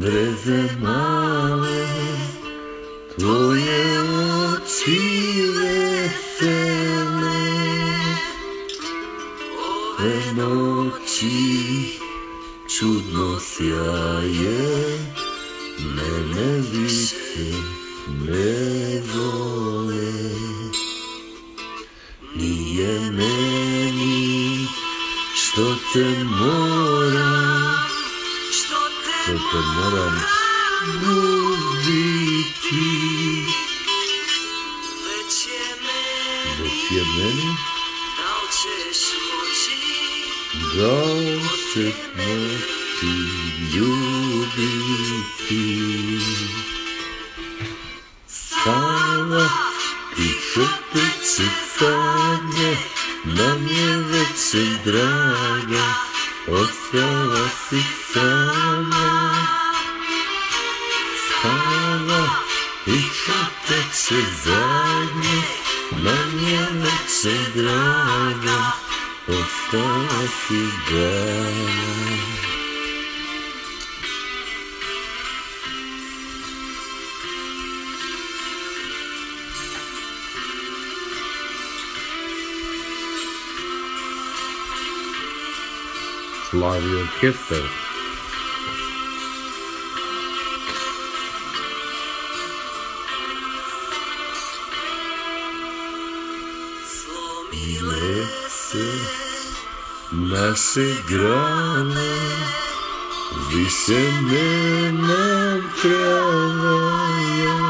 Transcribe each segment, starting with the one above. Blessed Mary, Twoje uczciwe ceny, według Ci cudno siaje, mene wiszy mewole. Nije meni, što te mora, što Сокомором. Будете. До фенени. Дальше ночи любите. Сала пишет цветание, нам не ведь драга, Осталась и Ищу такси задних, но не лучше друга. Устала фигана. Flavio Kiffer. lete naše grane više nema kraja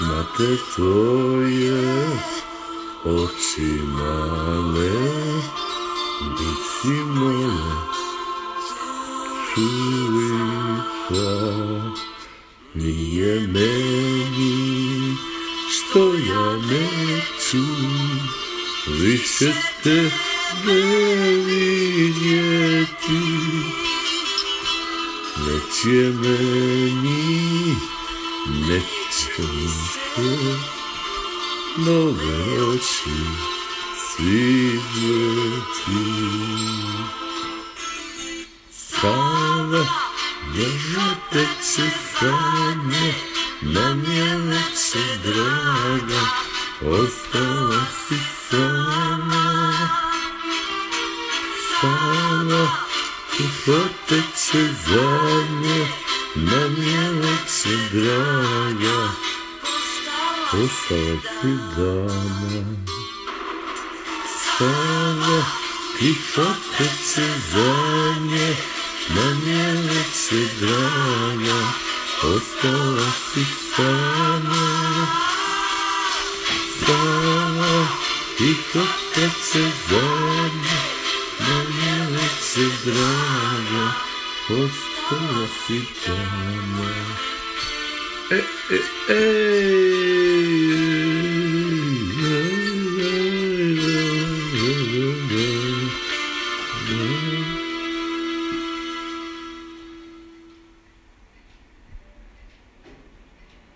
Mate tvoje oči male Biti moja čuvica Nije meni što ja neću душу выше не Зачем они, зачем много ночи светлоты? Стало держать эти фаны на мелочи драга. Ostala si sama Sama I proteče zadnje Nanijela će draga Ostala si dama Sama I proteče zadnje Nanijela će draga Ostala si sama praia e qualquer cesárea, não é que se draga, postou africana. Ei, ei, ei. ei, ei, ei